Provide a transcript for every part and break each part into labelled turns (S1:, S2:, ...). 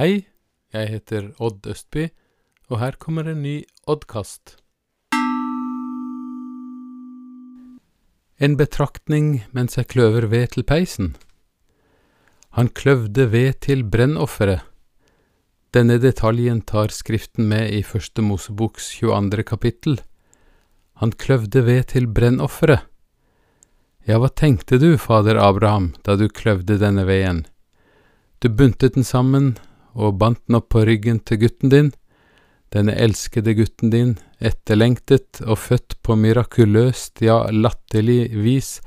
S1: Hei, jeg heter Odd Østby, og her kommer en ny Oddkast. En betraktning mens jeg kløver ved til peisen. Han kløvde ved til brennofferet. Denne detaljen tar Skriften med i Første Moseboks 22. kapittel. Han kløvde ved til brennofferet. Ja, hva tenkte du, fader Abraham, da du kløvde denne veden? Du buntet den sammen og bandt den opp på ryggen til gutten din, denne elskede gutten din, etterlengtet og født på mirakuløst, ja, latterlig vis,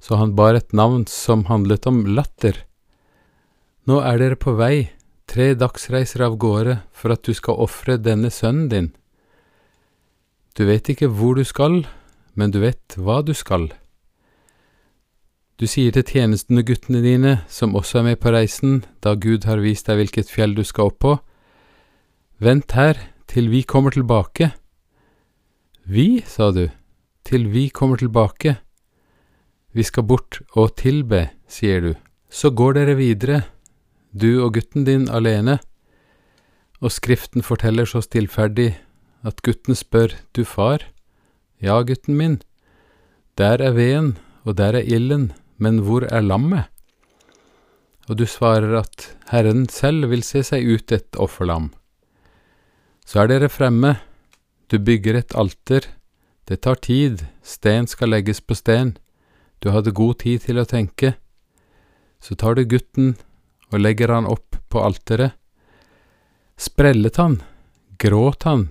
S1: så han bar et navn som handlet om latter. Nå er dere på vei, tre dagsreiser av gårde, for at du skal ofre denne sønnen din. Du vet ikke hvor du skal, men du vet hva du skal. Du sier til tjenestene guttene dine, som også er med på reisen, da Gud har vist deg hvilket fjell du skal opp på, vent her til vi kommer tilbake. Vi, sa du, til vi kommer tilbake. Vi skal bort og tilbe, sier du. Så går dere videre, du og gutten din alene, og Skriften forteller så stillferdig at gutten spør, du far, ja, gutten min, der er veden, og der er ilden, men hvor er lammet? Og du svarer at Herren selv vil se seg ut et offerlam. Så er dere fremme, du bygger et alter, det tar tid, sten skal legges på sten, du hadde god tid til å tenke. Så tar du gutten og legger han opp på alteret. Sprellet han, gråt han,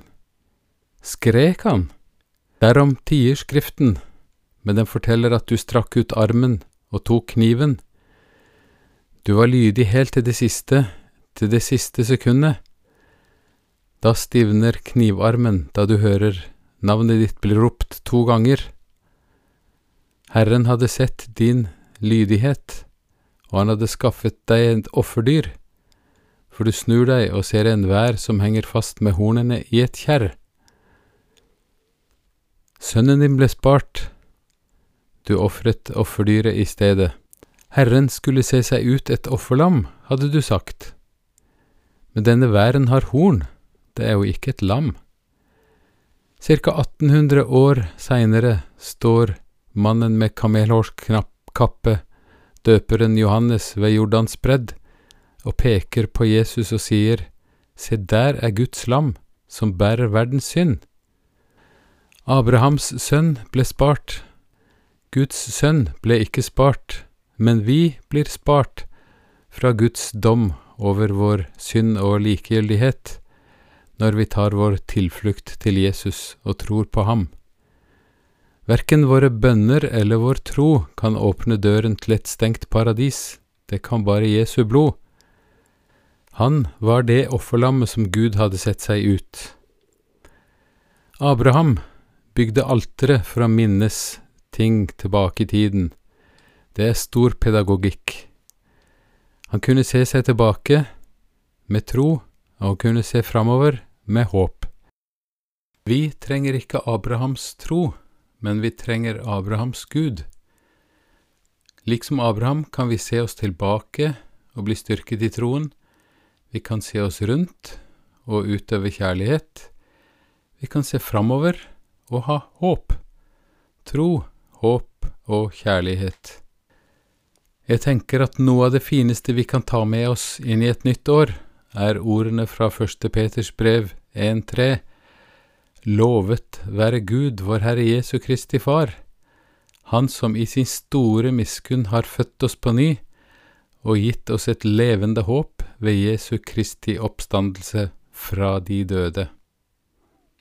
S1: skrek han? Derom tier Skriften, men den forteller at du strakk ut armen og tok kniven. Du var lydig helt til det siste, til det siste sekundet. Da stivner knivarmen da du hører navnet ditt bli ropt to ganger. Herren hadde sett din lydighet, og han hadde skaffet deg et offerdyr, for du snur deg og ser enhver som henger fast med hornene i et kjerr. Sønnen din ble spart, du ofret offerdyret i stedet. Herren skulle se seg ut et offerlam, hadde du sagt. Men denne væren har horn, det er jo ikke et lam. Cirka 1800 år seinere står mannen med kamelhårskappe, døperen Johannes ved Jordans bredd, og peker på Jesus og sier, Se der er Guds lam, som bærer verdens synd. Abrahams sønn ble spart, Guds sønn ble ikke spart, men vi blir spart fra Guds dom over vår synd og likegyldighet når vi tar vår tilflukt til Jesus og tror på ham. Verken våre bønner eller vår tro kan åpne døren til et stengt paradis, det kan bare Jesu blod. Han var det offerlammet som Gud hadde sett seg ut. Abraham bygde alteret for å minnes ting tilbake i tiden. Det er stor pedagogikk. Han kunne se seg tilbake med tro, og kunne se framover med håp. Vi trenger ikke Abrahams tro, men vi trenger Abrahams Gud. Liksom Abraham kan vi se oss tilbake og bli styrket i troen. Vi kan se oss rundt og utøve kjærlighet. Vi kan se framover og ha håp. Tro håp og kjærlighet. Jeg tenker at noe av det fineste vi kan ta med oss inn i et nytt år, er ordene fra første Peters brev 1.3. Lovet være Gud, vår Herre Jesu Kristi Far, Han som i sin store miskunn har født oss på ny og gitt oss et levende håp ved Jesu Kristi oppstandelse fra de døde.